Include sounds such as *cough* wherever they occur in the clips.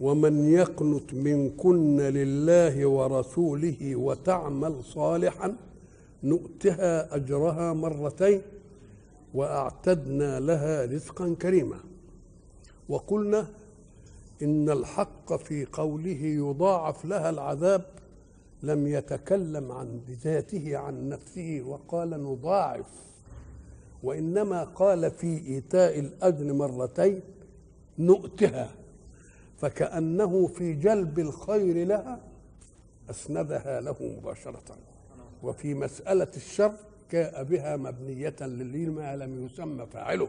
ومن يقنت منكن لله ورسوله وتعمل صالحا نؤتها أجرها مرتين وأعتدنا لها رزقا كريما. وقلنا إن الحق في قوله يضاعف لها العذاب لم يتكلم عن بذاته عن نفسه وقال نضاعف. وإنما قال في إيتاء الاجر مرتين نؤتها. فكأنه في جلب الخير لها أسندها له مباشرة. وفي مسألة الشر جاء بها مبنية لما لم يسمى فاعله.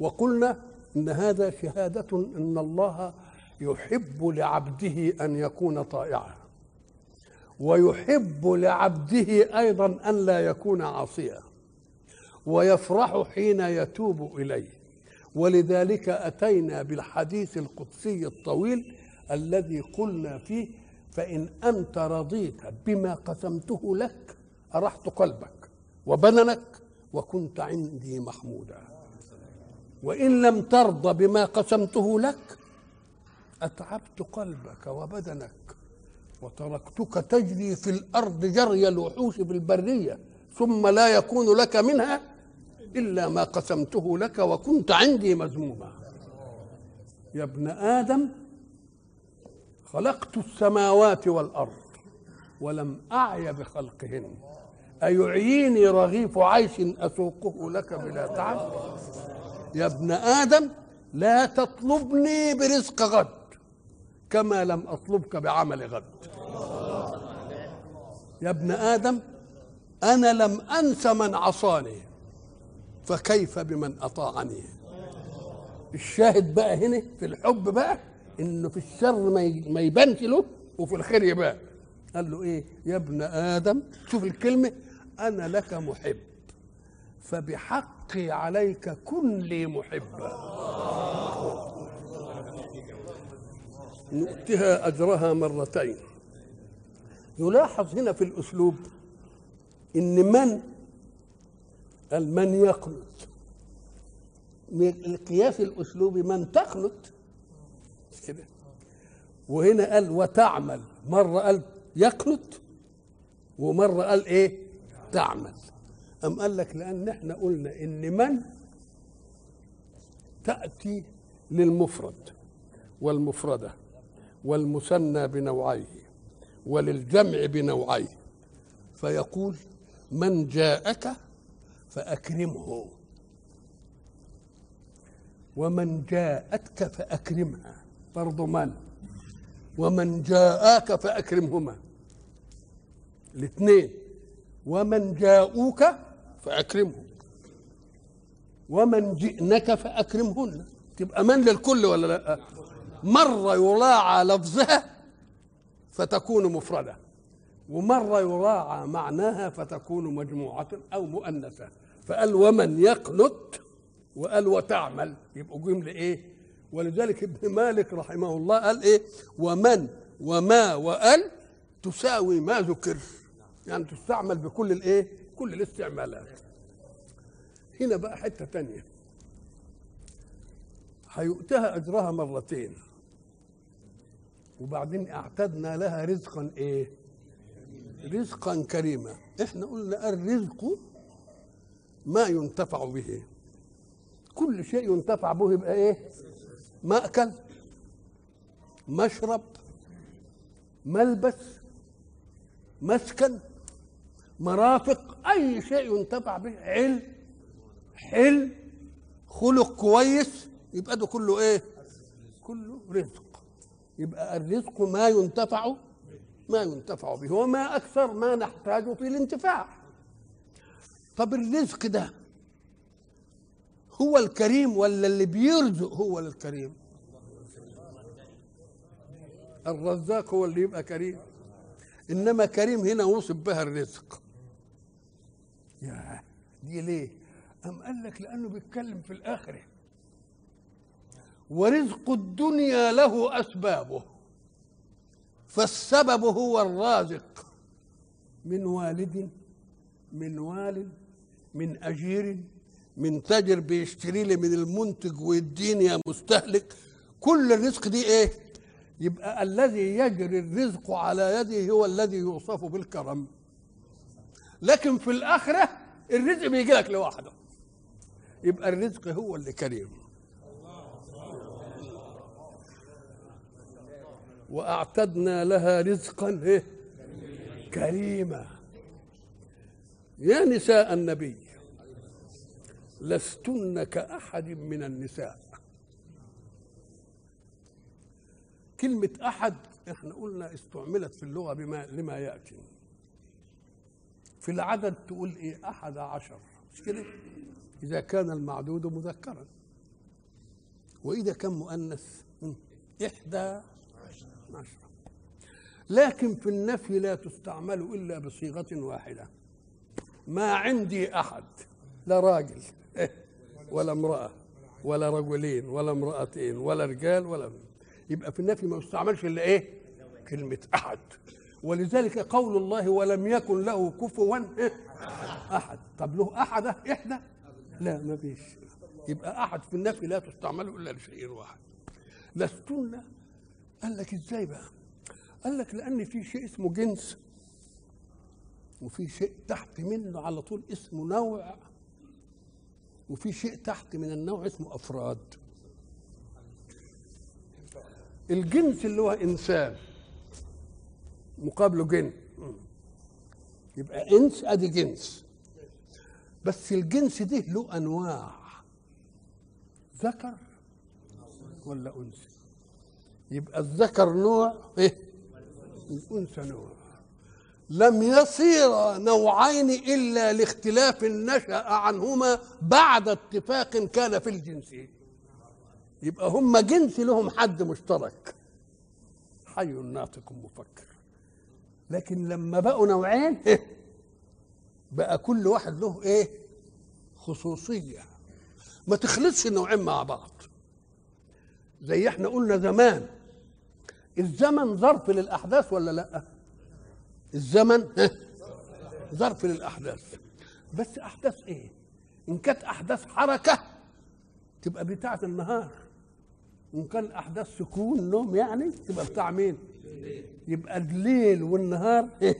وقلنا إن هذا شهادة إن الله يحب لعبده أن يكون طائعا. ويحب لعبده أيضا أن لا يكون عاصيا. ويفرح حين يتوب إليه. ولذلك أتينا بالحديث القدسي الطويل الذي قلنا فيه فإن أنت رضيت بما قسمته لك أرحت قلبك وبدنك وكنت عندي محمودا. وإن لم ترضى بما قسمته لك أتعبت قلبك وبدنك وتركتك تجري في الأرض جري الوحوش في البرية ثم لا يكون لك منها إلا ما قسمته لك وكنت عندي مذموما. يا ابن آدم خلقت السماوات والأرض ولم أعي بخلقهن. أيعيني رغيف عيش أسوقه لك بلا تعب؟ يا ابن آدم لا تطلبني برزق غد كما لم أطلبك بعمل غد. يا ابن آدم أنا لم أنس من عصاني. فكيف بمن أطاعني؟ الشاهد بقى هنا في الحب بقى إنه في الشر ما يبانش له وفي الخير يبان. قال له إيه؟ يا ابن آدم شوف الكلمة أنا لك محب فبحقي عليك كن لي محبا. نؤتها أجرها مرتين. يلاحظ هنا في الأسلوب إن من قال من يقنط؟ القياس الأسلوبي من تقنط؟ كده؟ وهنا قال وتعمل. مرة قال يقنط ومرة قال إيه؟ تعمل. أم قال لك لأن إحنا قلنا إن من؟ تأتي للمفرد والمفردة والمثنى بنوعيه وللجمع بنوعيه. فيقول من جاءك فأكرمه. ومن جاءتك فأكرمها. برضو من ومن جاءك فأكرمهما. الاثنين. ومن جاءوك فأكرمهم. ومن جئنك فأكرمهن. تبقى من للكل ولا لا؟ مرة يراعى لفظها فتكون مفردة. ومرة يراعى معناها فتكون مجموعة أو مؤنثة. فقال ومن يقنت وقال وتعمل. يبقوا جملة إيه ولذلك ابن مالك رحمه الله قال إيه؟ ومن وما وقال تساوي ما ذكر. يعني تستعمل بكل الإيه؟ كل الاستعمالات. هنا بقى حتة تانية. هيؤتها أجرها مرتين. وبعدين اعتدنا لها رزقا إيه؟ رزقا كريما. إحنا قلنا الرزق ما ينتفع به. كل شيء ينتفع به يبقى إيه؟ مأكل مشرب ملبس مسكن مرافق أي شيء ينتفع به علم حلم خلق كويس يبقى ده كله إيه؟ كله رزق. يبقى الرزق ما ينتفع ما ينتفع به وما أكثر ما نحتاج في الانتفاع. طب الرزق ده هو الكريم ولا اللي بيرزق هو الكريم؟ الرزاق هو اللي يبقى كريم. إنما كريم هنا وصف بها الرزق. يا دي ليه؟ أم قال لك لأنه بيتكلم في الآخرة. ورزق الدنيا له أسبابه. فالسبب هو الرازق. من والد من والد من أجير من تاجر بيشتري لي من المنتج ويديني يا مستهلك. كل الرزق دي إيه؟ يبقى الذي يجري الرزق على يده هو الذي يوصف بالكرم. لكن في الآخرة الرزق بيجي لك لوحده. يبقى الرزق هو اللي كريم. وأعتدنا لها رزقا إيه؟ كريما. يا نساء النبي لستن كأحد من النساء. كلمة أحد إحنا قلنا استعملت في اللغة بما لما يأتي. في العدد تقول إيه؟ أحد عشر. مش كده؟ إذا كان المعدود مذكرا. وإذا كان مؤنث إحدى عشرة لكن في النفي لا تستعمل إلا بصيغة واحدة. ما عندي أحد. لا راجل. ولا امرأة ولا رجلين ولا امرأتين ولا رجال ولا يبقى في النفي ما يستعملش إلا إيه؟ كلمة أحد. ولذلك قول الله ولم يكن له كفوا أحد. طب له أحد إحدى؟ لا ما فيش. يبقى أحد في النفي لا تستعمل إلا لشيء واحد. لستن قال لك إزاي بقى؟ قال لك لأن في شيء اسمه جنس وفي شيء تحت منه على طول اسمه نوع وفي شيء تحت من النوع اسمه أفراد. الجنس اللي هو إنسان مقابله جن. يبقى إنس أدي جنس. بس الجنس ده له أنواع. ذكر ولا أنثى؟ يبقى الذكر نوع إيه؟ الأنثى نوع. لم يصير نوعين إلا لاختلاف نشأ عنهما بعد اتفاق كان في الجنس. يبقى هم جنس لهم حد مشترك. حي ناطق مفكر. لكن لما بقوا نوعين إيه؟ بقى كل واحد له إيه؟ خصوصية. ما تخلطش النوعين مع بعض. زي إحنا قلنا زمان الزمن ظرف للأحداث ولا لأ؟ الزمن ظرف للأحداث. بس أحداث إيه؟ إن كانت أحداث حركة تبقى بتاعة النهار. إن كان أحداث سكون نوم يعني تبقى بتاع مين؟ يبقى الليل والنهار إيه؟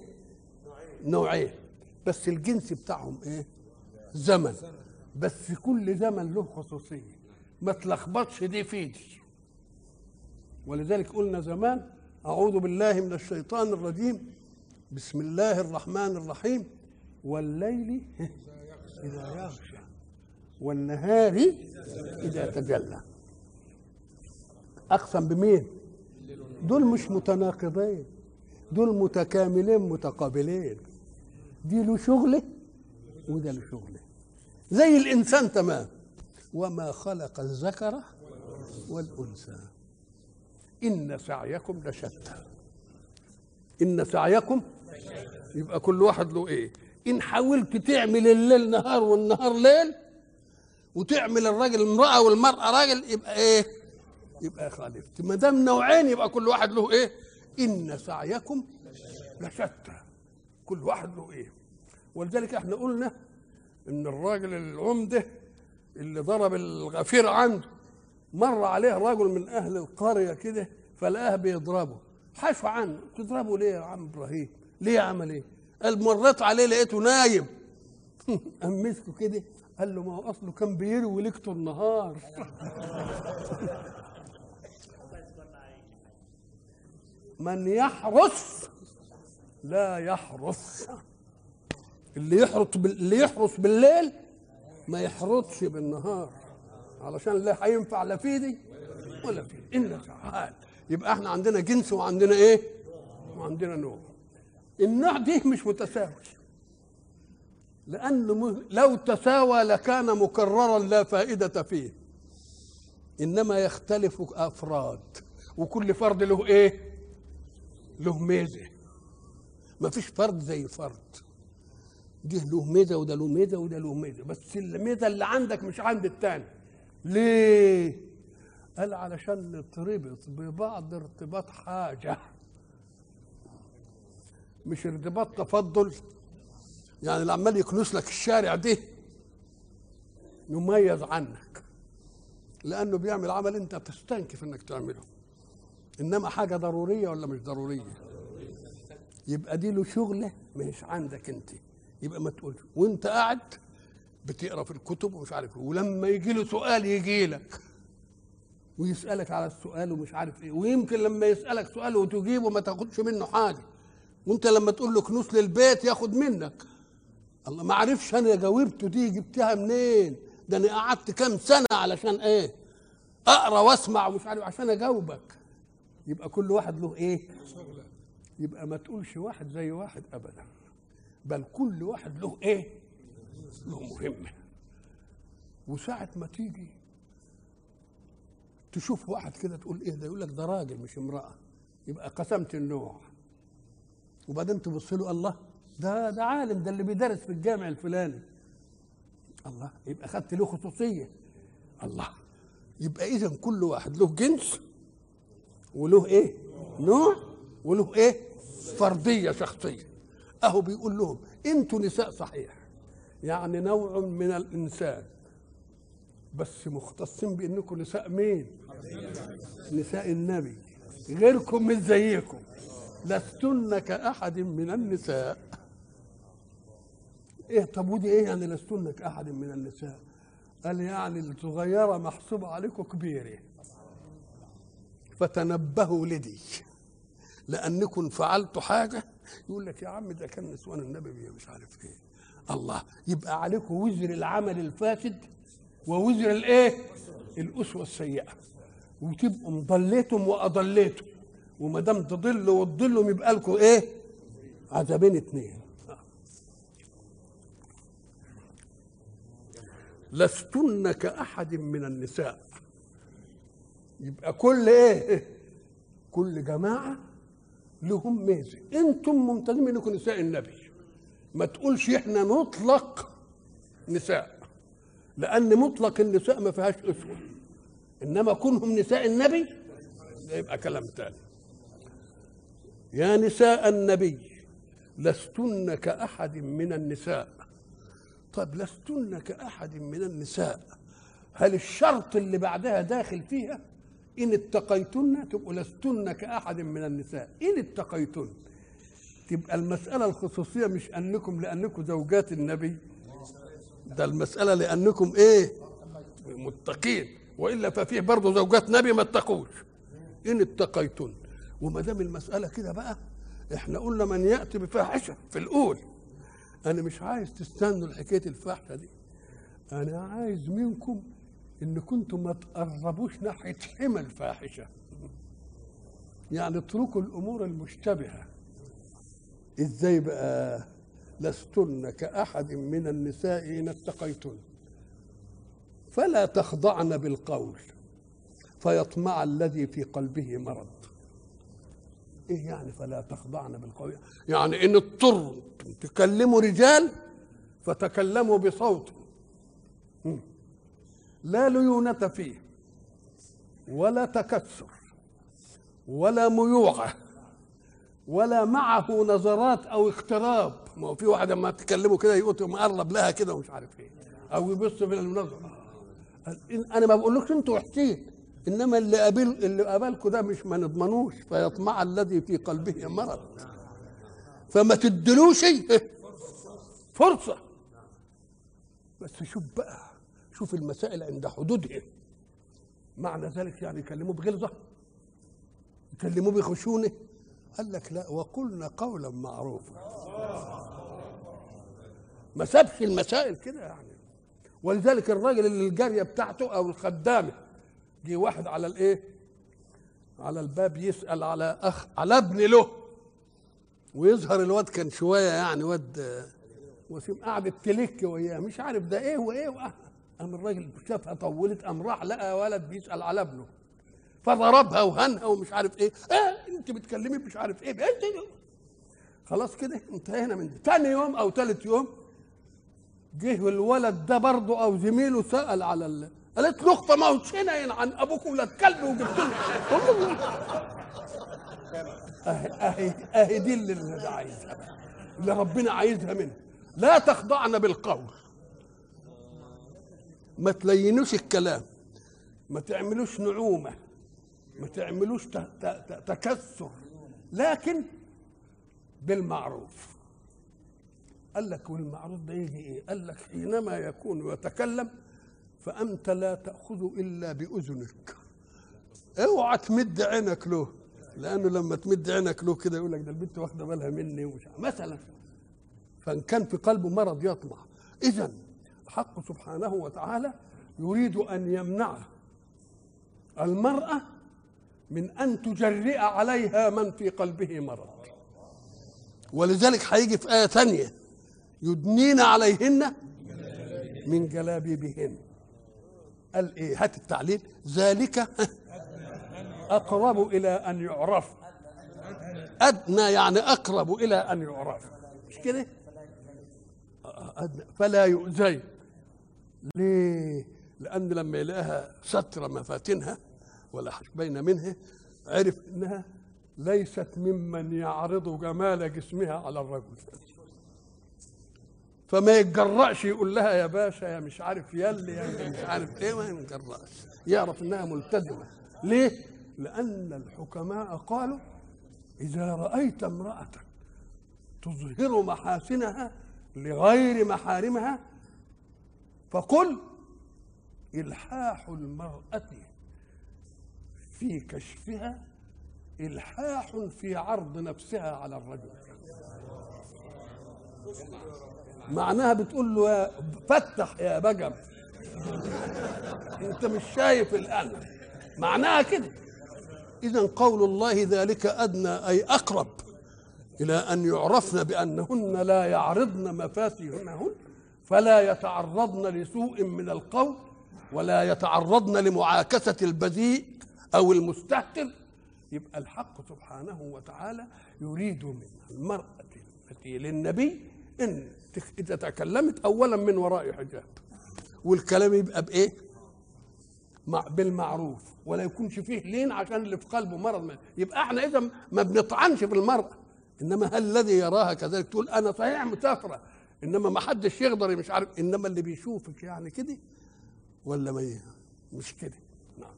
نوعين. بس الجنس بتاعهم إيه؟ زمن. بس كل زمن له خصوصية. ما تلخبطش دي في دي ولذلك قلنا زمان أعوذ بالله من الشيطان الرجيم بسم الله الرحمن الرحيم. والليل إذا يغشى والنهار إذا تجلى. أقسم بمين؟ دول مش متناقضين دول متكاملين متقابلين. دي له شغلة وده له شغلة. زي الإنسان تمام. وما خلق الذكر والأنثى. إن سعيكم لشتى. إن سعيكم يبقى كل واحد له إيه؟ إن حاولت تعمل الليل نهار والنهار ليل وتعمل الراجل امرأة والمرأة راجل يبقى إيه؟ يبقى خالفت. ما دام نوعين يبقى كل واحد له إيه؟ إن سعيكم لشتى. كل واحد له إيه؟ ولذلك إحنا قلنا إن الراجل العمدة اللي ضرب الغفير عنده مر عليه رجل من أهل القرية كده فلقاه بيضربه. حاشوا عنه. تضربه ليه يا عم إبراهيم؟ ليه عمل إيه قال مريت عليه لقيته نايم. *laughs* قام مسكه كده قال له ما هو أصله كان بيروي ليلته النهار. *laughs* من يحرس لا يحرس. اللي يحرس اللي يحرس بالليل ما يحرسش بالنهار. علشان لا هينفع لا في دي ولا في ان تعال يبقى إحنا عندنا جنس وعندنا إيه؟ وعندنا نوع. النوع دي مش متساوي. لأنه لو تساوى لكان مكررا لا فائدة فيه. إنما يختلف أفراد. وكل فرد له إيه؟ له ميزة. ما فيش فرد زي فرد. ده له ميزة وده له ميزة وده له ميزة. بس الميزة اللي عندك مش عند التاني. ليه؟ قال علشان نتربط ببعض ارتباط حاجة. مش ارتباط تفضل. يعني اللي عمال يكنس لك الشارع ده يميز عنك لأنه بيعمل عمل أنت تستنكف إنك تعمله. إنما حاجة ضرورية ولا مش ضرورية؟ يبقى دي له شغلة مش عندك أنت. يبقى ما تقولش. وأنت قاعد بتقرأ في الكتب ومش عارف إيه ولما يجي له سؤال يجي لك ويسألك على السؤال ومش عارف إيه. ويمكن لما يسألك سؤال وتجيبه ما تاخدش منه حاجة. وانت لما تقول له كنوس للبيت ياخد منك. الله ما عرفش أنا جاوبته دي جبتها منين؟ ده أنا قعدت كام سنة علشان إيه؟ اقرأ واسمع ومش عارف عشان اجاوبك. يبقى كل واحد له إيه؟ يبقى ما تقولش واحد زي واحد ابدا. بل كل واحد له إيه؟ له مهمة. وساعة ما تيجي تشوف واحد كده تقول إيه ده؟ يقول لك ده راجل مش امرأة. يبقى قسمت النوع. وبعدين تبص له الله ده ده عالم ده اللي بيدرس في الجامع الفلاني. الله يبقى خدت له خصوصية. الله يبقى إذا كل واحد له جنس وله إيه؟ نوع وله إيه؟ فردية شخصية. أهو بيقول لهم أنتوا نساء صحيح. يعني نوع من الإنسان. بس مختصين بأنكم نساء مين؟ نساء النبي. غيركم مش زيكم. لستن كأحد من النساء. إيه طب ودي إيه يعني لستن كأحد من النساء؟ قال يعني الصغيرة محسوبة عليكم كبيرة فتنبهوا لدي. لأنكم فعلتوا حاجة. يقول لك يا عم ده كان نسوان النبي مش عارف إيه. الله يبقى عليكم وزر العمل الفاسد ووزر الإيه؟ الأسوة السيئة. وتبقوا مضليتم وأضليتم. وما دام تضلوا وتضلوا يبقى لكم إيه؟ عذابين اتنين لستن كأحد من النساء. يبقى كل إيه؟ كل جماعة لهم ميزة. أنتم ممتازين انكم نساء النبي. ما تقولش إحنا نطلق نساء. لأن مطلق النساء ما فيهاش أسوة. إنما كونهم نساء النبي يبقى كلام تاني. يا نساء النبي لستن كأحد من النساء. طب لستن كأحد من النساء. هل الشرط اللي بعدها داخل فيها إن اتقيتن؟ تبقوا لستن كأحد من النساء. إن اتقيتن تبقى المسألة الخصوصية مش أنكم لأنكم زوجات النبي. ده المسألة لأنكم إيه؟ متقين. وإلا ففيه برضه زوجات نبي ما اتقوش. إن اتقيتن. وما دام المسألة كده بقى إحنا قلنا من يأتي بفاحشة في الأول. أنا مش عايز تستنوا الحكاية الفاحشة دي. أنا عايز منكم إن كنتم ما تقربوش ناحية حمى الفاحشة. يعني اتركوا الأمور المشتبهة. إزاي بقى؟ لستن كأحد من النساء إن اتقيتن. فلا تخضعن بالقول فيطمع الذي في قلبه مرض. إيه يعني فلا تخضعن بالقول يعني إن اضطر تكلموا رجال فتكلموا بصوت. لا ليونة فيه ولا تكسر ولا ميوعة ولا معه نظرات أو اقتراب. ما هو في واحد لما تكلمه كده يقول مقرب لها كده ومش عارف إيه أو يبص في النظر. أنا ما بقولكش أنتوا وحشين. إنما اللي قابل اللي قابلكم ده مش ما نضمنوش فيطمع الذي في قلبه مرض. فما تدلوش فرصة. بس شوف بقى شوف المسائل عند حدودها معنى ذلك يعني يكلموه بغلظة. يكلموه بخشونة. قال لك لا وقلنا قولا معروفا. ما سابش المسائل كده يعني. ولذلك الراجل اللي الجارية بتاعته أو الخدامة جه واحد على الايه؟ على الباب يسأل على أخ على ابن له. ويظهر الواد كان شوية يعني واد وسيم قعدت تلك وياه مش عارف ده إيه وايه وأه. قام الراجل شافها طولت قام راح لقى ولد بيسأل على ابنه. فضربها وهنها ومش عارف إيه. آه انت بتكلمي مش عارف إيه. خلاص كده انتهينا من دي تاني يوم أو ثالث يوم جه الولد ده برضه أو زميله سأل على. قالت له اخت ما هو شنين عن أبوك ولاد كلب وجبت له. اهي اهي دي اللي عايزها. اللي ربنا عايزها منه لا تخضعن بالقول. ما تلينوش الكلام. ما تعملوش نعومة. ما تعملوش تكسر. لكن بالمعروف. قال لك والمعروف ده يجي إيه؟ قال لك حينما يكون يتكلم فأنت لا تأخذ إلا بأذنك. اوعى تمد عينك له لأنه لما تمد عينك له كده يقول لك ده البنت واخدة بالها مني ومش. مثلا. فإن كان في قلبه مرض يطمع. اذا الحق سبحانه وتعالى يريد أن يمنع المرأة من أن تجرئ عليها من في قلبه مرض. ولذلك هيجي في آية ثانية يدنين عليهن من جلابيبهن. قال إيه هات التعليل. ذلك أقرب إلى أن يعرف. أدنى يعني أقرب إلى أن يعرف. مش كده؟ أدنى. فلا يؤذين ليه؟ لأن لما يلاقيها ستر مفاتنها ولا بين منها عرف إنها ليست ممن يعرض جمال جسمها على الرجل. فما يتجرأش يقول لها يا باشا يا مش عارف يلي يا مش عارف إيه ما يتجرأش يعرف إنها ملتزمة. ليه؟ لأن الحكماء قالوا إذا رأيت امرأة تظهر محاسنها لغير محارمها فقل إلحاح المرأة في كشفها إلحاح في عرض نفسها على الرجل. معناها بتقول له فتح يا بجم. انت مش شايف الان معناها كده. اذا قول الله ذلك أدنى أي أقرب إلى أن يعرفن بأنهن لا يعرضن مفاتيحهن فلا يتعرضن لسوء من القول ولا يتعرضن لمعاكسة البذيء أو المستهتر. يبقى الحق سبحانه وتعالى يريد من المرأة التي للنبي إن إذا تكلمت اولا من وراء حجاب. والكلام يبقى بإيه؟ مع بالمعروف. ولا يكونش فيه لين عشان اللي في قلبه مرض. ما. يبقى إحنا إذا ما بنطعنش في المراه إنما هل الذي يراها كذلك؟ تقول أنا صحيح مسافرة. إنما ما حدش يقدر مش عارف. إنما اللي بيشوفك يعني كده ولا ما مش كده؟ نعم.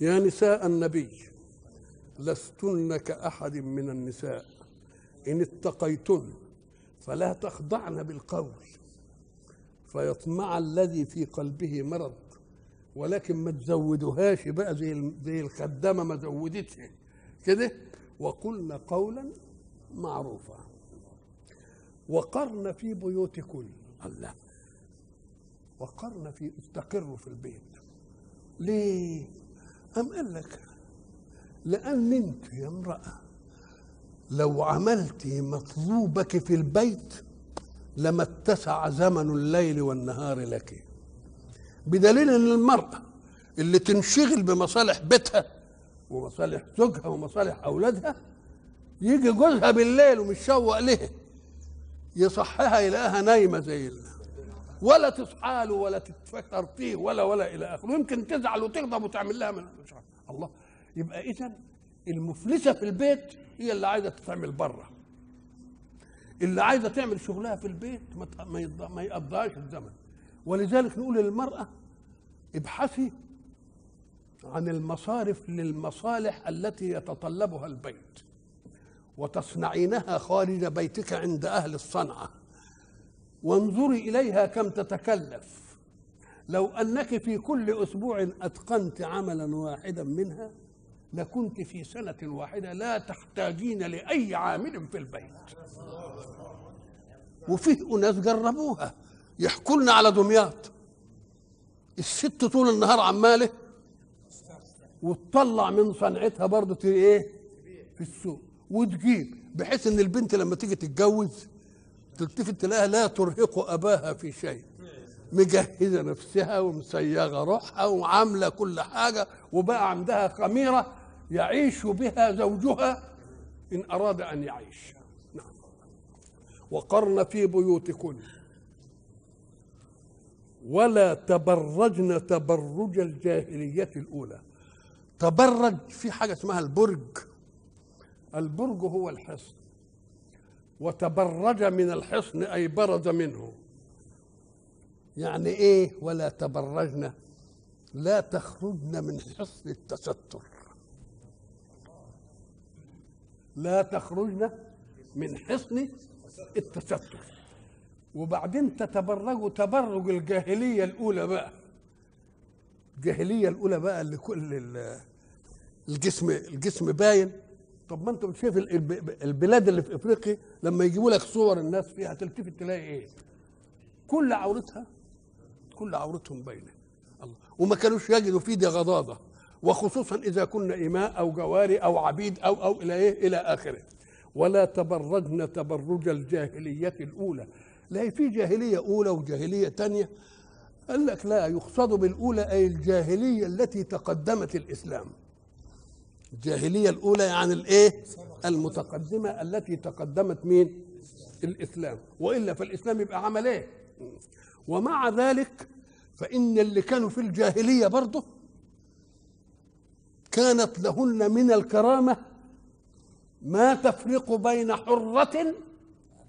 يا نساء النبي لستن كأحد من النساء. إن اتقيتن فلا تخضعن بالقول فيطمع الذي في قلبه مرض ولكن ما تزودوهاش بقى زي زي الخدامة ما زودتش كده. وقلن قولا معروفا. وقرن في بيوتكن. الله. وقرن في استقروا في البيت. ليه؟ أم قال لك؟ لأن أنت يا امرأة لو عملت مطلوبك في البيت لما اتسع زمن الليل والنهار لك بدليل إن المرأة اللي تنشغل بمصالح بيتها ومصالح زوجها ومصالح أولادها يجي جوزها بالليل ومشوق لها يصحيها يلاقيها نايمة زي ولا تصحى له ولا تتفكر فيه ولا ولا إلى آخره يمكن تزعل وتغضب وتعمل لها من مش عارف. الله يبقى إذا المفلسة في البيت هي اللي عايزة تتعمل بره اللي عايزة تعمل شغلها في البيت ما ما يقضيهاش الزمن. ولذلك نقول للمرأة ابحثي عن المصارف للمصالح التي يتطلبها البيت وتصنعينها خارج بيتك عند أهل الصنعة. وانظري إليها كم تتكلف. لو أنك في كل أسبوع أتقنت عملا واحدا منها لكنت في سنة واحدة لا تحتاجين لأي عامل في البيت. وفيه أناس جربوها يحكوا لنا على دمياط. الست طول النهار عمالة وتطلع من صنعتها برضه إيه؟ في السوق. وتجيب بحيث إن البنت لما تيجي تتجوز تلتفت تلاقيها لا ترهق أباها في شيء. مجهزة نفسها ومسيغة روحها وعاملة كل حاجة وبقى عندها خميرة يعيش بها زوجها إن أراد أن يعيش. نعم. وقرن في بيوتكن. ولا تبرجن تبرج الجاهلية الأولى. تبرج في حاجة اسمها البرج. البرج هو الحصن. وتبرج من الحصن أي برز منه. يعني إيه ولا تبرجن؟ لا تخرجن من حصن التستر. لا تخرجن من حصن التستر. وبعدين تتبرجوا تبرج الجاهلية الأولى بقى. الجاهلية الأولى بقى اللي كل ال- الجسم الجسم باين. طب ما انت الب- البلاد اللي في إفريقيا لما يجيبوا لك صور الناس فيها تلتفت تلاقي إيه؟ كل عورتها كل عورتهم باينة. الله. وما كانوش يجدوا في دي غضاضه وخصوصا إذا كنا إماء أو جواري أو عبيد أو أو إلى إيه؟ إلى آخره. ولا تبرجن تبرج الجاهلية الأولى. لا في جاهلية أولى وجاهلية ثانية قال لك لا يقصد بالأولى أي الجاهلية التي تقدمت الإسلام. الجاهلية الأولى يعني الإيه؟ المتقدمة التي تقدمت مين؟ الإسلام. وإلا فالإسلام يبقى عمل إيه؟ ومع ذلك فإن اللي كانوا في الجاهلية برضه كانت لهن من الكرامة ما تفرق بين حرة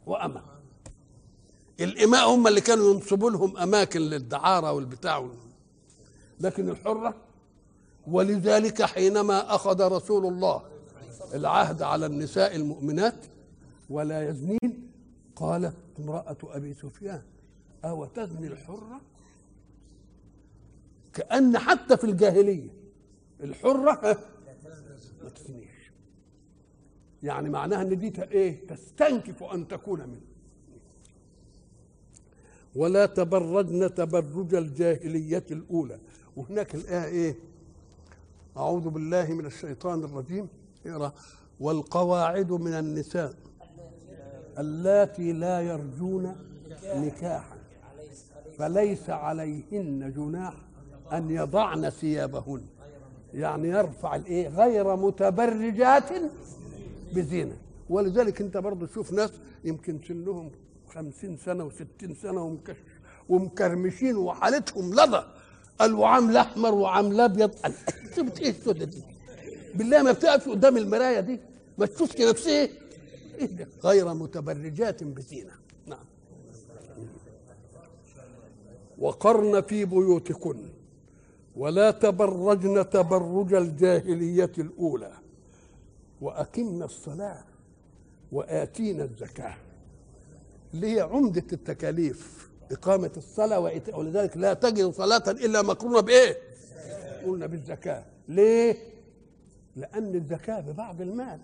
وأمة. الإماء هم اللي كانوا ينصبوا لهم أماكن للدعارة والبتاع لكن الحرة ولذلك حينما أخذ رسول الله العهد على النساء المؤمنات ولا يزنين قالت امرأة أبي سفيان أو تزني الحرة؟ كأن حتى في الجاهلية الحرة ما تزنيش يعني معناها إن دي إيه؟ تستنكف أن تكون منه. ولا تبرجن تبرج الجاهلية الأولى. وهناك الآية إيه؟ أعوذ بالله من الشيطان الرجيم. اقرأ. والقواعد من النساء اللاتي لا يرجون نكاحا. فليس عليهن جناح أن يضعن ثيابهن. يعني يرفع الايه غير متبرجات بزينة. ولذلك انت برضه تشوف ناس يمكن سنهم خمسين سنة وستين سنة ومكرمشين وحالتهم لظى. قال وعامله احمر وعامله ابيض قال *laughs* سبت إيه السودة دي؟ بالله ما بتقف قدام المراية دي. ما تشوفش نفسها إيه إيه؟ غير متبرجات بزينة. نعم. وقرن في بيوتكن. ولا تبرجن تبرج الجاهلية الأولى وأقمنا الصلاة وآتينا الزكاة اللي هي عمدة التكاليف إقامة الصلاة ولذلك لا تجد صلاة إلا مقرونة بإيه؟ قلنا بالزكاة ليه؟ لأن الزكاة ببعض المال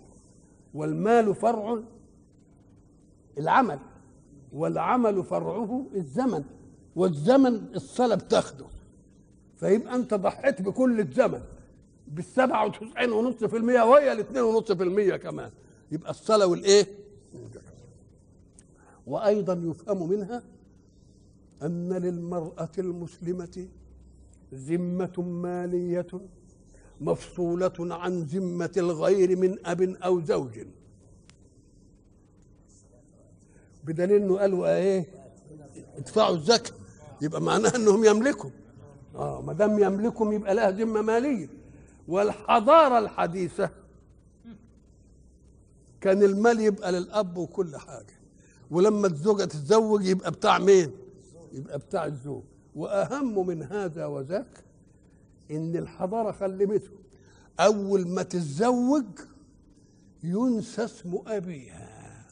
والمال فرع العمل والعمل فرعه الزمن والزمن الصلاة بتاخده فيبقى أنت ضحيت بكل الزمن في المية وهي الاثنين ونص في المية كمان. يبقى الصلاة والإيه؟ وأيضا يفهم منها أن للمرأة المسلمة ذمة مالية مفصولة عن ذمة الغير من أب أو زوج. بدليل إنه قالوا إيه ادفعوا الزكاة. يبقى معناها إنهم يملكوا. آه ما دام يملكهم يبقى لها ذمة مالية. والحضارة الحديثة كان المال يبقى للأب وكل حاجة. ولما الزوجة تتزوج يبقى بتاع مين؟ يبقى بتاع الزوج. وأهم من هذا وذاك إن الحضارة خلمته. أول ما تتزوج ينسى اسم أبيها.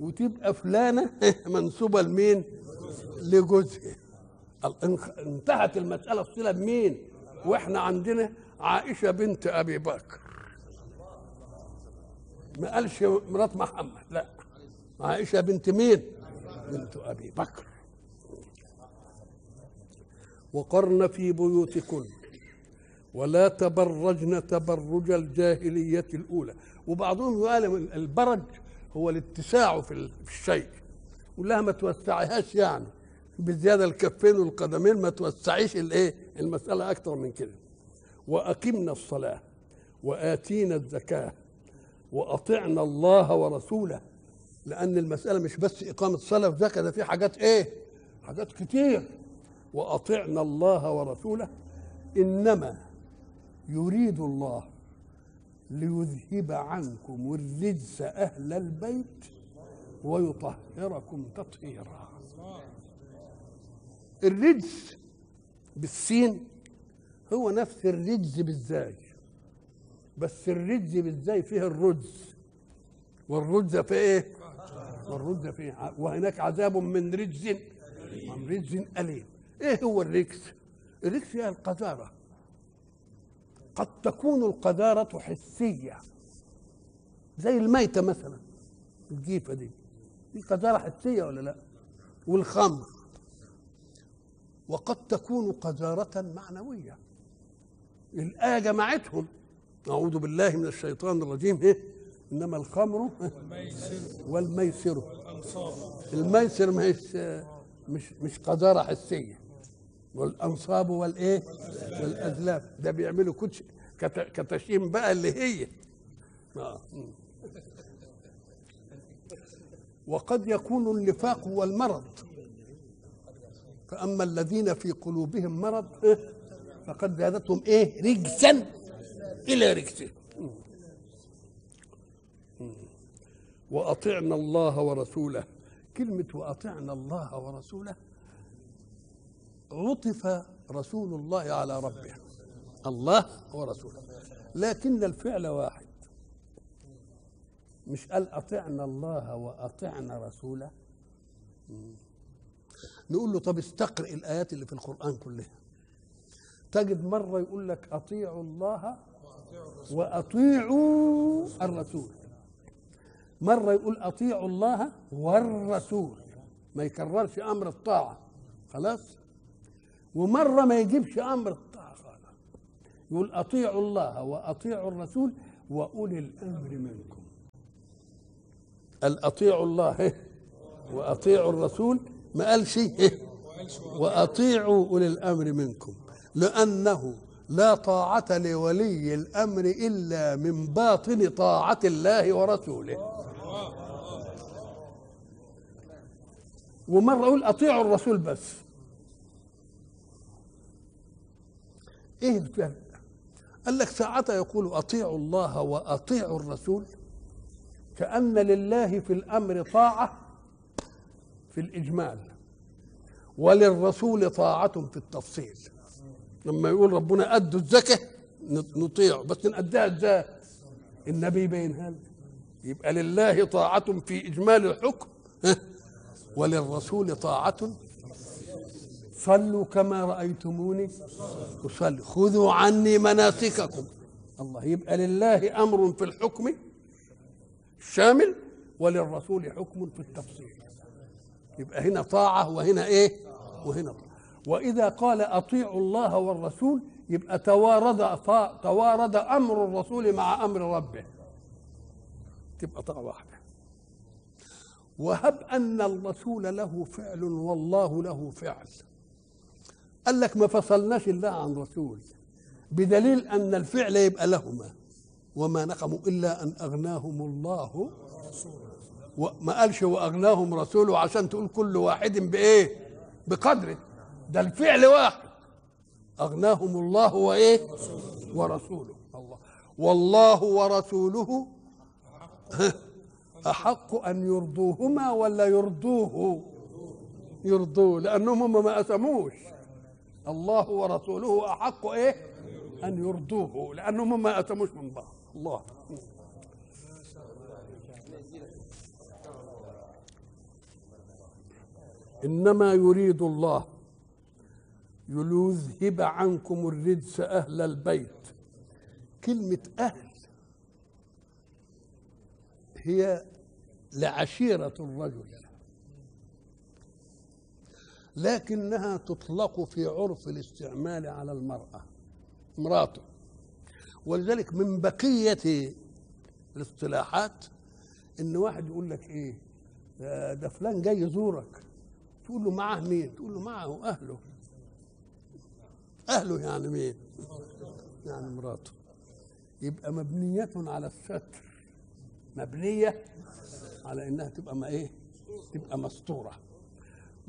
وتبقى فلانة *laughs* منسوبة لمين؟ لجوزها. انتهت المسألة. الصلة بمين؟ وإحنا عندنا عائشة بنت أبي بكر. ما قالش مرات محمد لا. عائشة بنت مين؟ بنت أبي بكر. وقرن في بيوتكن. ولا تبرجن تبرج الجاهلية الأولى. وبعضهم يقال البرج هو الاتساع في الشيء. ولها ما توسعيهاش يعني. بزيادة الكفين والقدمين ما توسعيش الإيه؟ المسألة أكثر من كده. وأقمنا الصلاة وآتينا الزكاة وأطعنا الله ورسوله لأن المسألة مش بس إقامة صلاة وزكاة ده في حاجات إيه؟ حاجات كتير. وأطعنا الله ورسوله إنما يريد الله ليذهب عنكم الرجس أهل البيت ويطهركم تطهيرا. الرجس بالسين هو نفس الرجز بالزاي بس الرجز بالزاي فيه الرجز والرجز في إيه؟ والرجز فيه وهناك عذاب من رجز من رجز أليم. إيه هو الرجز الرجز هي القذارة. قد تكون القذارة حسية زي الميتة مثلا الجيفة دي. دي قذارة حسية ولا لا؟ والخمر. وقد تكون قذارة معنوية. الآية جمعتهم. أعوذ بالله من الشيطان الرجيم. إيه؟ إنما الخمر والميسر. الميسر مش مش مش قذارة حسية. والأنصاب والإيه؟ والأزلام. ده بيعملوا كتش كتشيم بقى اللي هي. آه. وقد يكون النفاق هو المرض فأما الذين في قلوبهم مرض إيه؟ فقد زادتهم إيه؟ رجسا. إلى رجسهم وأطعنا الله ورسوله. كلمة وأطعنا الله ورسوله عطف رسول الله على ربه. الله ورسوله. لكن الفعل واحد. مش قال أطعنا الله وأطعنا رسوله. نقول له طب استقرئ الآيات اللي في القرآن كلها. تجد مرة يقول لك أطيعوا الله وأطيعوا الرسول. مرة يقول أطيعوا الله والرسول. ما يكررش أمر الطاعة. خلاص؟ ومرة ما يجيبش أمر الطاعة خلاص يقول أطيعوا الله وأطيعوا الرسول وأولي الأمر منكم. قال أطيعوا الله وأطيعوا الرسول ما قالش وأطيعوا أولي الأمر منكم لأنه لا طاعة لولي الأمر إلا من باطن طاعة الله ورسوله. ومرة أقول أطيعوا الرسول بس. إيه الفرق؟ قال لك ساعتها يقول أطيعوا الله وأطيعوا الرسول كأن لله في الأمر طاعة في الإجمال. وللرسول طاعة في التفصيل. لما يقول ربنا أدوا الزكاة نطيعه بس نأديها إزاي؟ النبي يبينها لنا يبقى لله طاعة في إجمال الحكم. وللرسول طاعة. صلوا كما رأيتموني أصلي. خذوا عني مناسككم. الله يبقى لله أمر في الحكم شامل وللرسول حكم في التفصيل. يبقى هنا طاعة وهنا إيه؟ وهنا طاعة. وإذا قال أطيعوا الله والرسول يبقى توارد توارد أمر الرسول مع أمر ربه. تبقى طاعة واحدة. وهب أن الرسول له فعل والله له فعل. قال لك ما فصلناش الله عن رسول. بدليل أن الفعل يبقى لهما. وما نقموا إلا أن أغناهم الله. وما قالش وأغناهم رسوله عشان تقول كل واحد بإيه؟ بقدره. ده الفعل واحد. أغناهم الله وإيه؟ ورسوله. الله. والله ورسوله *laughs* أحق أن يرضوهما ولا يرضوه؟ يرضوه لأنهم هم ما أسموش. الله ورسوله أحق إيه؟ أن يرضوه لأنهم هم ما أسموش من بعض. الله. إنما يريد الله ليذهب عنكم الرجس أهل البيت. كلمة أهل هي لعشيرة الرجل لكنها تطلق في عرف الاستعمال على المرأة امرأته. ولذلك من بقية الاصطلاحات إن واحد يقول لك إيه ده فلان جاي يزورك. تقول له معاه مين؟ تقول له معه أهله. أهله يعني مين؟ يعني مراته. يبقى مبنية على الستر. مبنية على إنها تبقى ما إيه؟ تبقى مستورة.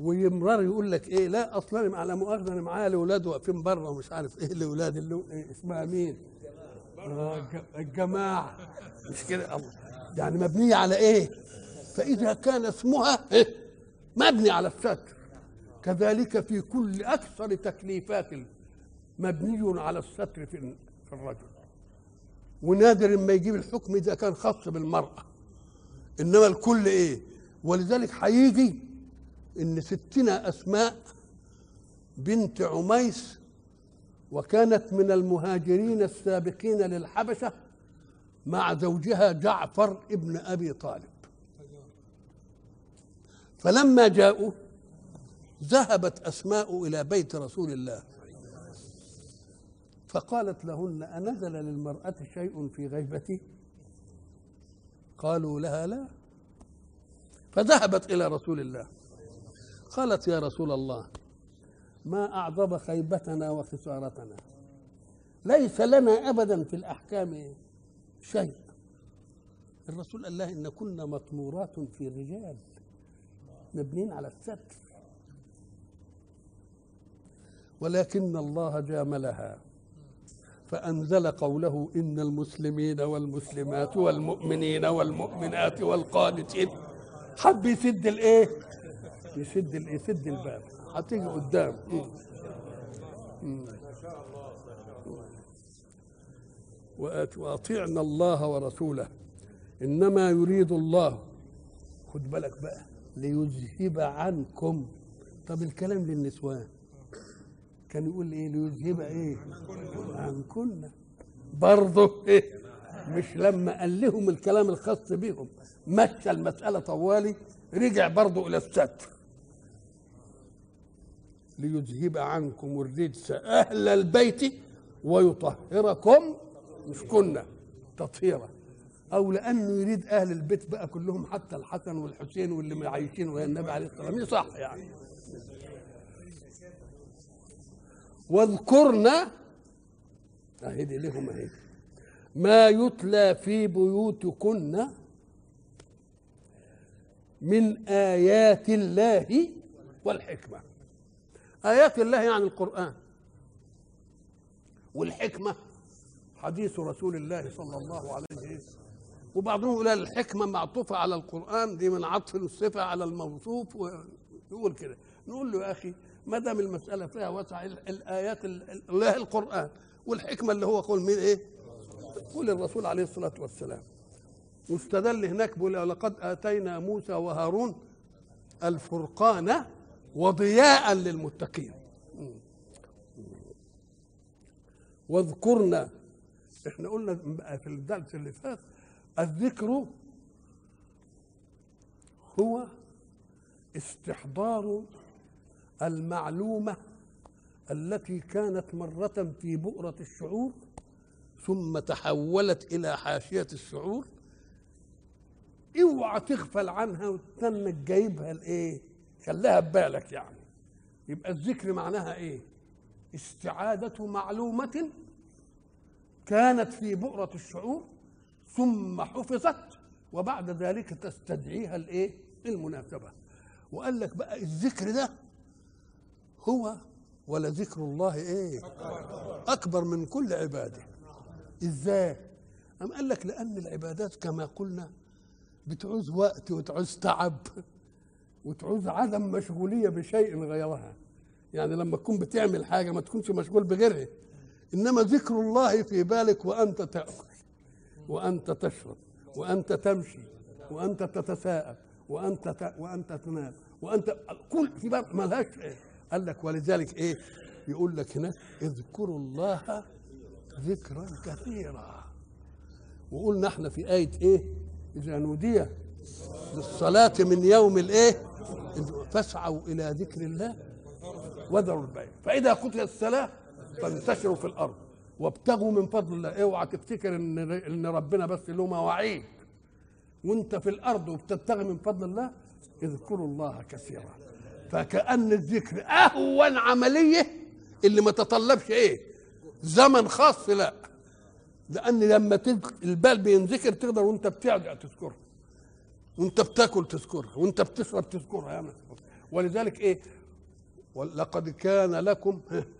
ويمرر يقول لك إيه؟ لا أصلا على مؤاخذة أنا معايا الاولاد واقفين بره ومش عارف إيه الأولاد اللي إيه اسمها مين؟ آه الجماعة. مش كده؟ يعني مبنية على إيه؟ فإذا كان اسمها إيه؟ مبني على الستر. كذلك في كل أكثر تكليفات مبني على الستر في الرجل. ونادر ما يجيب الحكم إذا كان خاص بالمرأة. إنما الكل إيه؟ ولذلك هيجي إن ستنا أسماء بنت عميس وكانت من المهاجرين السابقين للحبشة مع زوجها جعفر ابن أبي طالب. فلما جاءوا ذهبت أسماء إلى بيت رسول الله. فقالت لهن أنزل للمرأة شيء في غيبتي؟ قالوا لها لا. فذهبت إلى رسول الله. قالت يا رسول الله ما أعظم خيبتنا وخسارتنا. ليس لنا ابدا في الأحكام شيء. الرسول قال لها إن كنا مطمورات في الرجال. مبنين على الستر ولكن الله جاملها فأنزل قوله إن المسلمين والمسلمات والمؤمنين والمؤمنات والقانتين. حب يسد الإيه؟ يسد يسد الباب. هتيجي قدام. وأطيعنا الله ورسوله. إنما يريد الله. خد بالك بقى. ليذهب عنكم. طب الكلام للنسوان. كان يقول إيه؟ ليذهب إيه؟ عنكن برضه إيه؟ مش لما قال لهم الكلام الخاص بهم. مشى المسألة طوالي رجع برضه إلى الستر. ليذهب عنكم الرجس أهل البيت ويطهركم. مش كنا. تطهيرا. أو لأنه يريد أهل البيت بقى كلهم حتى الحسن والحسين واللي عايشين ويا النبي عليه الصلاة والسلام. صح يعني. واذكرن اهي دي لهم اهي ما يتلى في بيوتكن من آيات الله والحكمة. آيات الله يعني القرآن. والحكمة. حديث رسول الله صلى الله عليه وسلم. وبعضهم يقول الحكمة معطوفة على القرآن دي من عطف الصفة على الموصوف ويقول كده. نقول له يا أخي ما دام المسألة فيها وسع الآيات الله القرآن والحكمة اللي هو قول مين إيه؟ قول الرسول عليه الصلاة والسلام. واستدل هناك بيقول لقد آتينا موسى وهارون الفرقان وضياء للمتقين. واذكرنا إحنا قلنا في الدرس اللي فات الذكر هو استحضار المعلومة التي كانت مرة في بؤرة الشعور ثم تحولت إلى حاشية الشعور. اوعى تغفل عنها وتستنى جايبها لايه خليها ببالك يعني. يبقى الذكر معناها إيه؟ استعادة معلومة كانت في بؤرة الشعور. ثم حفظت وبعد ذلك تستدعيها الإيه؟ المناسبة. وقال لك بقى الذكر ده هو ولذكر الله إيه؟ أكبر من كل عبادة. إزاي؟ أم قال لك لأن العبادات كما قلنا بتعوز وقت وتعوز تعب وتعوز عدم مشغولية بشيء غيرها. يعني لما تكون بتعمل حاجة ما تكونش مشغول بغيرها. إنما ذكر الله في بالك وأنت تأكل وأنت تشرب وأنت تمشي وأنت تتساءل وأنت ت... وأنت تنام وأنت كل في بالك ملهاش إيه. قال لك ولذلك إيه؟ يقول لك هناك اذكروا الله ذكرا كثيرا. وقلنا إحنا في آية إيه؟ إذا نودي للصلاة من يوم الإيه؟ فاسعوا إلى ذكر الله وذروا البيع. فإذا قتلت الصلاة فانتشروا في الأرض. وابتغوا من فضل الله. اوعى تفتكر إن إن ربنا بس له مواعيد. وانت في الأرض وبتبتغي من فضل الله اذكروا الله كثيرا. فكأن الذكر أهون عملية اللي ما تطلبش إيه؟ زمن خاص لا. لأن لما. البال بينذكر تقدر وانت بترجع تذكرها وانت بتاكل تذكرها وانت بتشرب تذكرها يعني ولذلك إيه؟ ولقد كان لكم *laughs*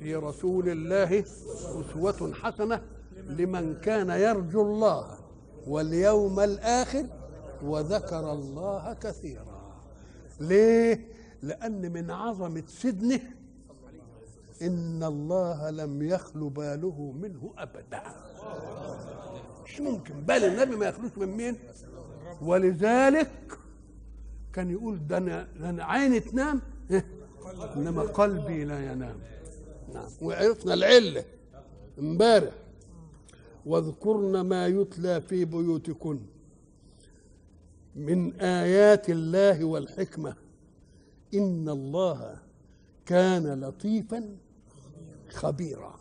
في رسول الله أسوة حسنة لمن كان يرجو الله واليوم الآخر وذكر الله كثيرا. ليه؟ لأن من عظمة سدنه إن الله لم يخل باله منه أبدا. مش ممكن. بال النبي ما يخلوش من مين؟ ولذلك كان يقول ده أنا عيني تنام إنما قلبي لا ينام. وعرفنا العلة. امبارح. واذكرن ما يتلى في بيوتكن. من آيات الله والحكمة. إن الله كان لطيفا خبيرا.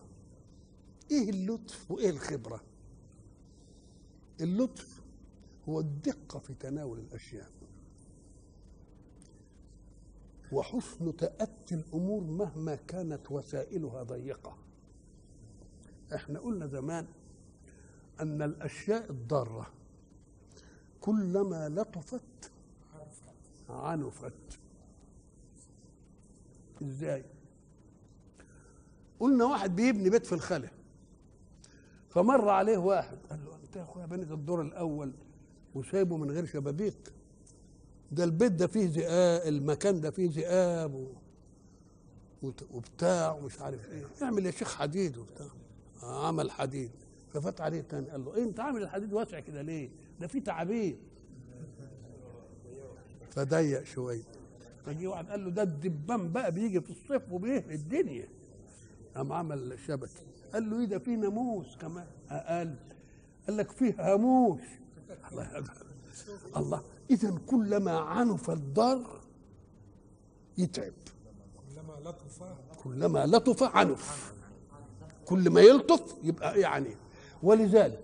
إيه اللطف وإيه الخبرة؟ اللطف هو الدقة في تناول الأشياء. وحسن تأتي الأمور مهما كانت وسائلها ضيقة. إحنا قلنا زمان أن الأشياء الضارة كلما لطفت عنفت. إزاي؟ قلنا واحد بيبني بيت في الخلا فمر عليه واحد قال له أنت يا أخويا بنيت الدور الأول وسايبه من غير شبابيك؟ ده البيت ده فيه ذئاب المكان ده فيه ذئاب و... وبتاع ومش عارف إيه. اعمل يا شيخ حديد وبتاع. عمل حديد. ففات عليه تاني قال له إيه انت عامل الحديد واسع كده ليه؟ ده فيه تعابين فضيق شوية. فجي واحد قال له ده الدبان بقى بيجي في الصيف وبيهري الدنيا. قام عمل شبكه قال له إيه ده فيه ناموس كمان. أقل قال لك فيه هاموش *laughs* الله يقدر. الله. اذا كلما عنف الضر يتعب. كلما لطف كلما لطف عنف. كل ما يلطف يبقى يعني. ولذلك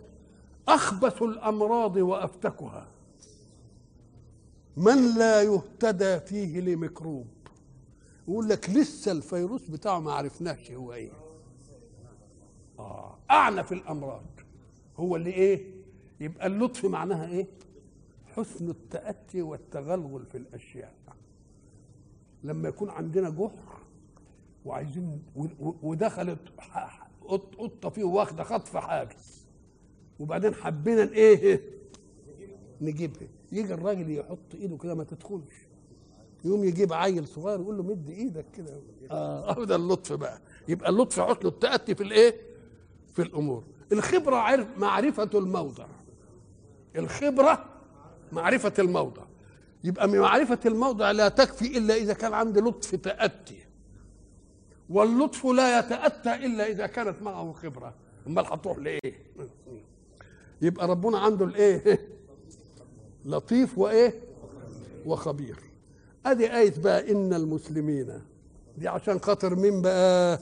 أخبث الأمراض وأفتكها. من لا يهتدى فيه لميكروب. يقول لك لسه الفيروس بتاعه ما عرفناش هو إيه. آه أعنف الأمراض. هو اللي إيه؟ يبقى اللطف معناها إيه؟ حسن التأتي والتغلغل في الأشياء. لما يكون عندنا جحر وعايزين ودخلت ح- ح- قط- قطة فيه واخدة خطف حاجز وبعدين حبينا إيه نجيبها. يجي الراجل يحط إيده كده ما تدخلش. يقوم يجيب عيل صغير يقول له مد إيدك كده. آه ده اللطف بقى. يبقى اللطف حسن التأتي في الإيه؟ في الأمور. الخبرة عرف معرفة الموضع. الخبرة معرفة الموضع. يبقى من معرفة الموضع لا تكفي إلا إذا كان عندي لطف تأتي. واللطف لا يتأتى إلا إذا كانت معه خبرة. أمال هتروح لإيه؟ يبقى ربنا عنده الإيه؟ *laughs* لطيف وإيه؟ وخبير. أدي آية بقى إن المسلمين دي عشان خاطر مين بقى؟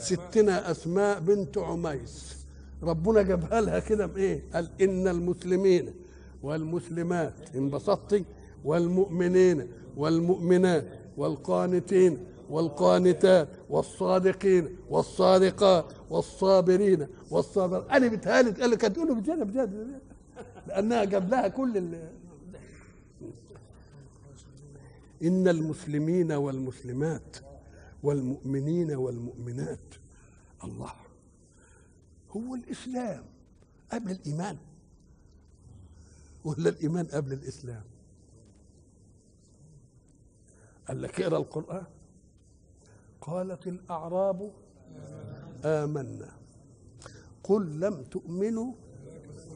ستنا أسماء بنت عميس. ربنا جابها لها كده بإيه؟ قال إن المسلمين والمسلمات انبسطتي والمؤمنين والمؤمنات والقانتين والقانتات والصادقين والصادقات والصابرين والصابر أنا بتهالي قال لك هتقولوا بجد بجد. لأنها جاب لها كل ال... إن المسلمين والمسلمات والمؤمنين والمؤمنات الله هو الإسلام قبل الإيمان. ولا الإيمان قبل الإسلام؟ قال لك اقرأ القرآن. قالت الأعراب آمنا. قل لم تؤمنوا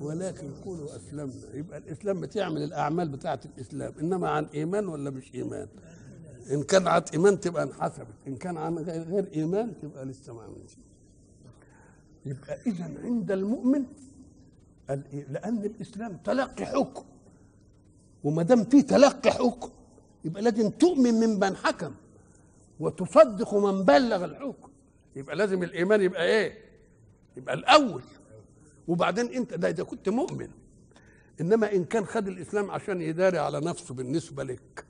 ولكن قولوا أسلمنا. يبقى الإسلام بتعمل الأعمال بتاعه الإسلام. إنما عن إيمان ولا مش إيمان؟ إن كان عن إيمان تبقى انحسبت. إن كان عن غير إيمان تبقى لسه ما عملتش. يبقى اذا عند المؤمن ال- لأن الإسلام تلقي حكم. وما دام في تلقي حكم يبقى لازم تؤمن ممن حكم وتصدق من بلغ الحكم. يبقى لازم الإيمان يبقى إيه؟ يبقى الأول. وبعدين أنت ده إذا كنت مؤمن إنما إن كان خد الإسلام عشان يداري على نفسه بالنسبة لك.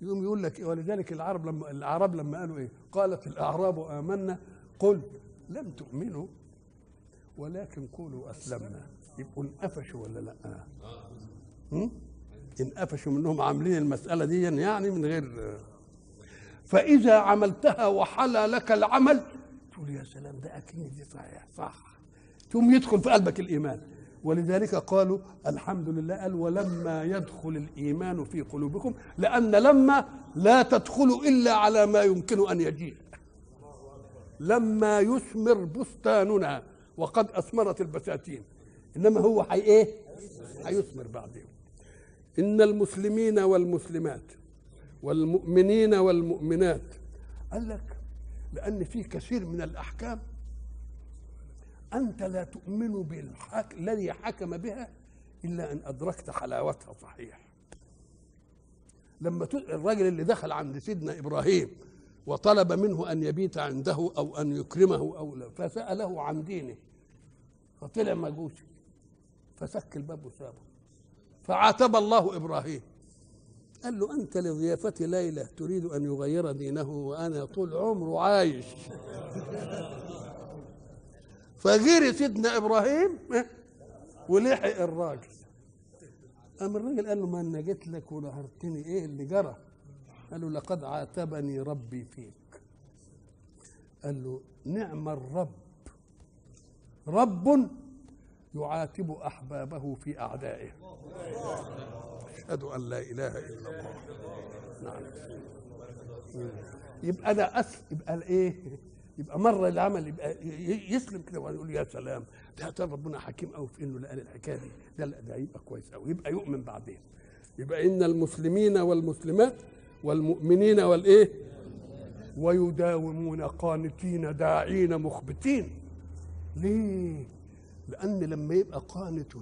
يقوم يقول لك إيه؟ ولذلك العرب لما الأعراب لما قالوا إيه؟ قالت الأعراب آمنا قل لم تؤمنوا ولكن قولوا أسلمنا. يبقوا انقفشوا ولا لا؟ انقفشوا منهم عاملين المسألة دي يعني من غير فإذا عملتها وحلى لك العمل تقول يا سلام ده أكيد دي صحيح صح. ثم يدخل في قلبك الإيمان. ولذلك قالوا الحمد لله قال ولما يدخل الإيمان في قلوبكم لأن لما لا تدخل إلا على ما يمكن أن يجيء. لما يثمر بستاننا وقد أثمرت البساتين. إنما هو حي إيه؟ هيثمر بعدين إن المسلمين والمسلمات والمؤمنين والمؤمنات قال لك لأن في كثير من الأحكام أنت لا تؤمن بالحك... الذي حكم بها إلا أن أدركت حلاوتها صحيح. لما. الراجل اللي دخل عند سيدنا إبراهيم وطلب منه أن يبيت عنده أو أن يكرمه أو لا فسأله عن دينه فطلع مجوسي. فسك الباب وسابه فعاتب الله إبراهيم. قال له أنت لضيافة ليله تريد أن يغير دينه وأنا طول عمره عايش. فجري سيدنا إبراهيم ولحق الراجل. قام الراجل قال له ما أنا جيت لك ونهرتني إيه اللي جرى؟ قال له لقد عاتبني ربي فيك. قال له نعم الرب. رب يعاتب أحبابه في أعدائه. أشهد أن لا إله إلا الله. نعم. يبقى ده أس يبقى الايه يبقى مره العمل يبقى يسلم كده ويقول يا سلام. ده ربنا حكيم قوي في إنه قال الحكاية دي. ده لا ده يبقى كويس قوي يبقى يؤمن بعدين. يبقى إن المسلمين والمسلمات والمؤمنين والايه ويداومون قانتين داعين مخبتين. ليه؟ لأن لما يبقى قانت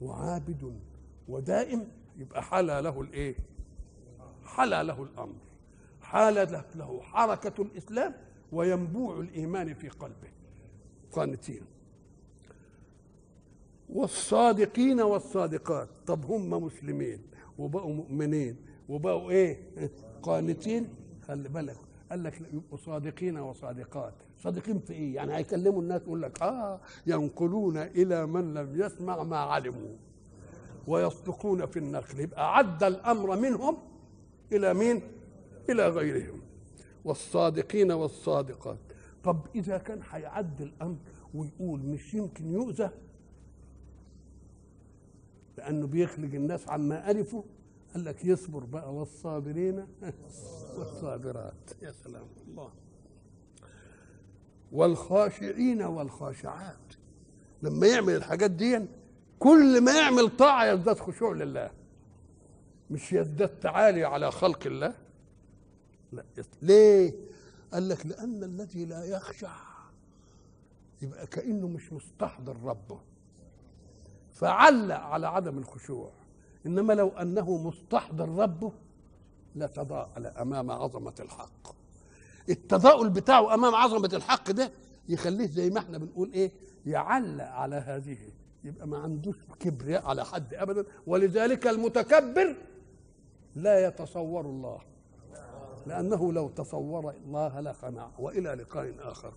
وعابد ودائم يبقى حلى له الإيه؟ حلى له الأمر. حال له حركة الإسلام وينبوع الإيمان في قلبه. قانتين. والصادقين والصادقات. طب هم مسلمين وبقوا مؤمنين وبقوا إيه؟ قانتين. خلي بالك. قال لك يبقوا صادقين وصادقات. صادقين في إيه؟ يعني هيكلموا الناس يقول لك آه ينقلون إلى من لم يسمع ما علموا ويصدقون في النقل. يبقى عدى الأمر منهم إلى مين؟ إلى غيرهم. والصادقين والصادقات. طب إذا كان هيعدي الأمر ويقول مش يمكن يؤذى؟ لأنه بيخلق الناس عما ألفوا قال لك يصبر بقى والصابرين *laughs* والصابرات. يا سلام الله. والخاشعين والخاشعات. لما يعمل الحاجات دي كل ما يعمل طاعة يزداد خشوع لله. مش يزداد تعالي على خلق الله. لا ليه؟ قال لك لأن الذي لا يخشع يبقى كأنه مش مستحضر ربه. فعلق على عدم الخشوع. إنما لو أنه مستحضر ربه لتضاءل أمام عظمة الحق. التضاؤل بتاعه أمام عظمة الحق ده يخليه زي ما إحنا بنقول إيه؟ يعلق على هذه. يبقى ما عندوش كبرياء على حد ابدا. ولذلك المتكبر لا يتصور الله. لأنه لو تصور الله لخنع. وإلى لقاء آخر.